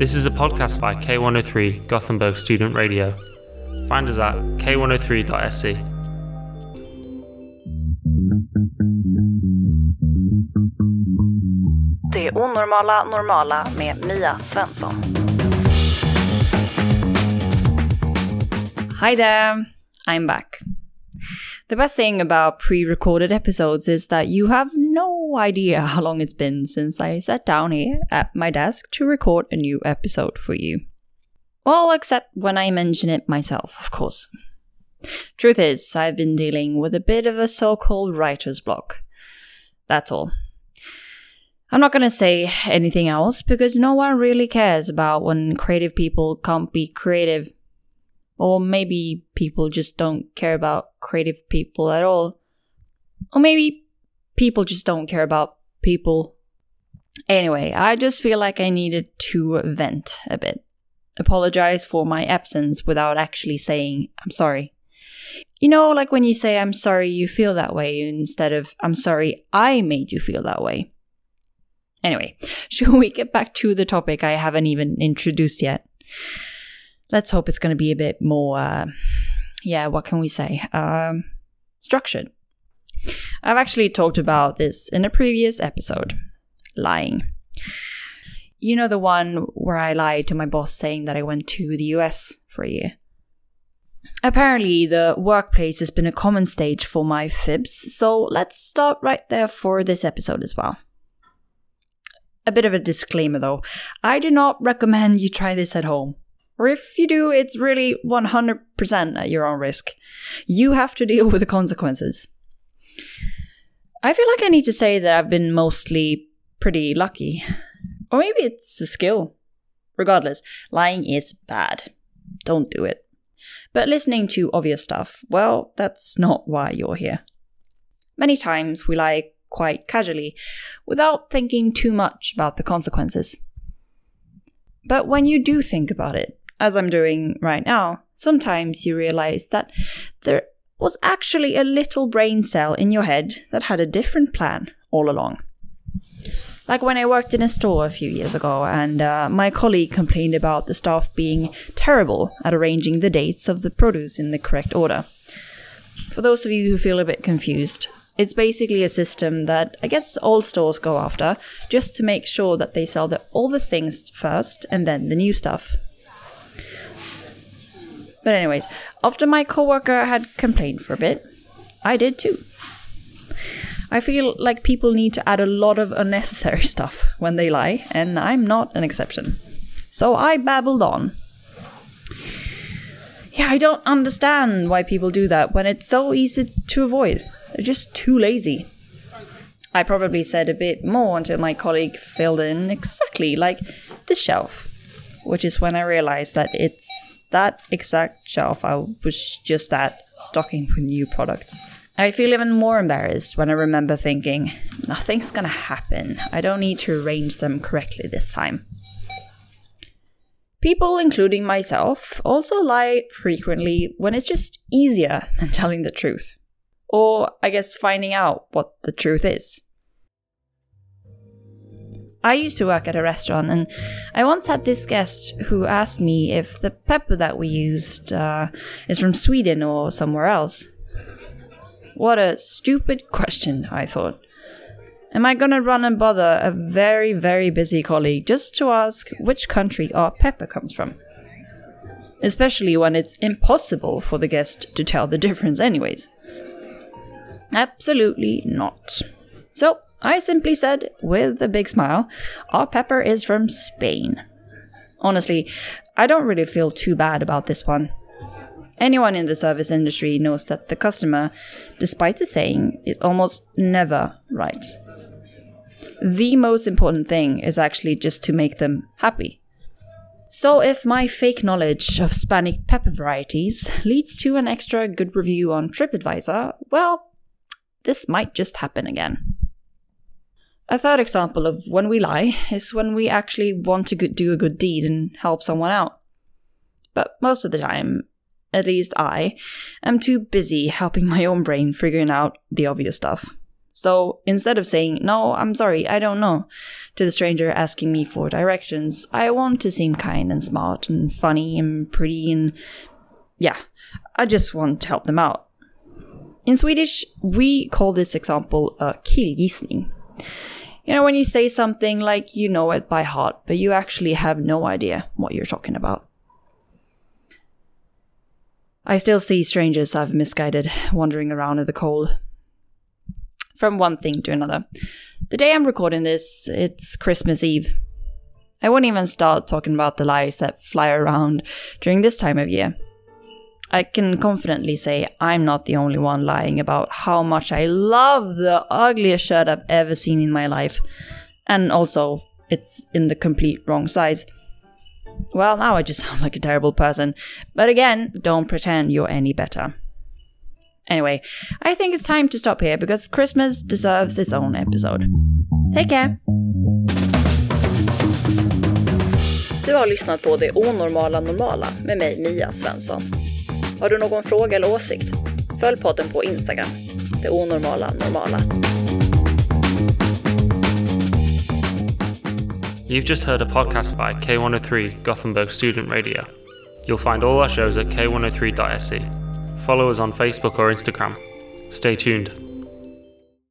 This is a podcast by K103 Gothenburg Student Radio. Find us at k103.se. Det onormala normala med Mia Svensson. Hi there, I'm back. The best thing about pre recorded episodes is that you have no idea how long it's been since I sat down here at my desk to record a new episode for you. Well, except when I mention it myself, of course. Truth is, I've been dealing with a bit of a so called writer's block. That's all. I'm not gonna say anything else because no one really cares about when creative people can't be creative or maybe people just don't care about creative people at all. Or maybe people just don't care about people. Anyway, I just feel like I needed to vent a bit. Apologize for my absence without actually saying, I'm sorry. You know, like when you say, I'm sorry you feel that way, instead of, I'm sorry I made you feel that way. Anyway, should we get back to the topic I haven't even introduced yet? Let's hope it's going to be a bit more, uh, yeah, what can we say? Um, structured. I've actually talked about this in a previous episode lying. You know, the one where I lied to my boss saying that I went to the US for a year. Apparently, the workplace has been a common stage for my fibs, so let's start right there for this episode as well. A bit of a disclaimer though I do not recommend you try this at home. Or if you do, it's really 100% at your own risk. You have to deal with the consequences. I feel like I need to say that I've been mostly pretty lucky. Or maybe it's a skill. Regardless, lying is bad. Don't do it. But listening to obvious stuff, well, that's not why you're here. Many times we lie quite casually, without thinking too much about the consequences. But when you do think about it, as I'm doing right now, sometimes you realize that there was actually a little brain cell in your head that had a different plan all along. Like when I worked in a store a few years ago, and uh, my colleague complained about the staff being terrible at arranging the dates of the produce in the correct order. For those of you who feel a bit confused, it's basically a system that I guess all stores go after just to make sure that they sell the, all the things first and then the new stuff. But anyways, after my coworker had complained for a bit, I did too. I feel like people need to add a lot of unnecessary stuff when they lie, and I'm not an exception. So I babbled on. Yeah, I don't understand why people do that when it's so easy to avoid. They're just too lazy. I probably said a bit more until my colleague filled in exactly like this shelf, which is when I realized that it's that exact shelf I was just at, stocking with new products. I feel even more embarrassed when I remember thinking, nothing's gonna happen. I don't need to arrange them correctly this time. People, including myself, also lie frequently when it's just easier than telling the truth. Or, I guess, finding out what the truth is. I used to work at a restaurant, and I once had this guest who asked me if the pepper that we used uh, is from Sweden or somewhere else. What a stupid question, I thought. Am I gonna run and bother a very, very busy colleague just to ask which country our pepper comes from? Especially when it's impossible for the guest to tell the difference, anyways. Absolutely not. So, I simply said, with a big smile, our pepper is from Spain. Honestly, I don't really feel too bad about this one. Anyone in the service industry knows that the customer, despite the saying, is almost never right. The most important thing is actually just to make them happy. So, if my fake knowledge of Spanish pepper varieties leads to an extra good review on TripAdvisor, well, this might just happen again. A third example of when we lie is when we actually want to do a good deed and help someone out. But most of the time, at least I, am too busy helping my own brain figuring out the obvious stuff. So instead of saying, no, I'm sorry, I don't know, to the stranger asking me for directions, I want to seem kind and smart and funny and pretty and yeah, I just want to help them out. In Swedish, we call this example a killgissning. You know, when you say something like you know it by heart, but you actually have no idea what you're talking about. I still see strangers I've misguided wandering around in the cold. From one thing to another. The day I'm recording this, it's Christmas Eve. I won't even start talking about the lies that fly around during this time of year. I can confidently say I'm not the only one lying about how much I love the ugliest shirt I've ever seen in my life. And also, it's in the complete wrong size. Well, now I just sound like a terrible person. But again, don't pretend you're any better. Anyway, I think it's time to stop here because Christmas deserves its own episode. Take care! Du har lyssnat på Det onormala normala med mig, Mia Svensson. Har du någon fråga eller åsikt? Följ podden på Instagram, Det onormala normala. You've just heard a podcast by K103 Gothenburg Student Radio. You'll find all our shows at k103.se. Follow us on Facebook or Instagram. Stay tuned.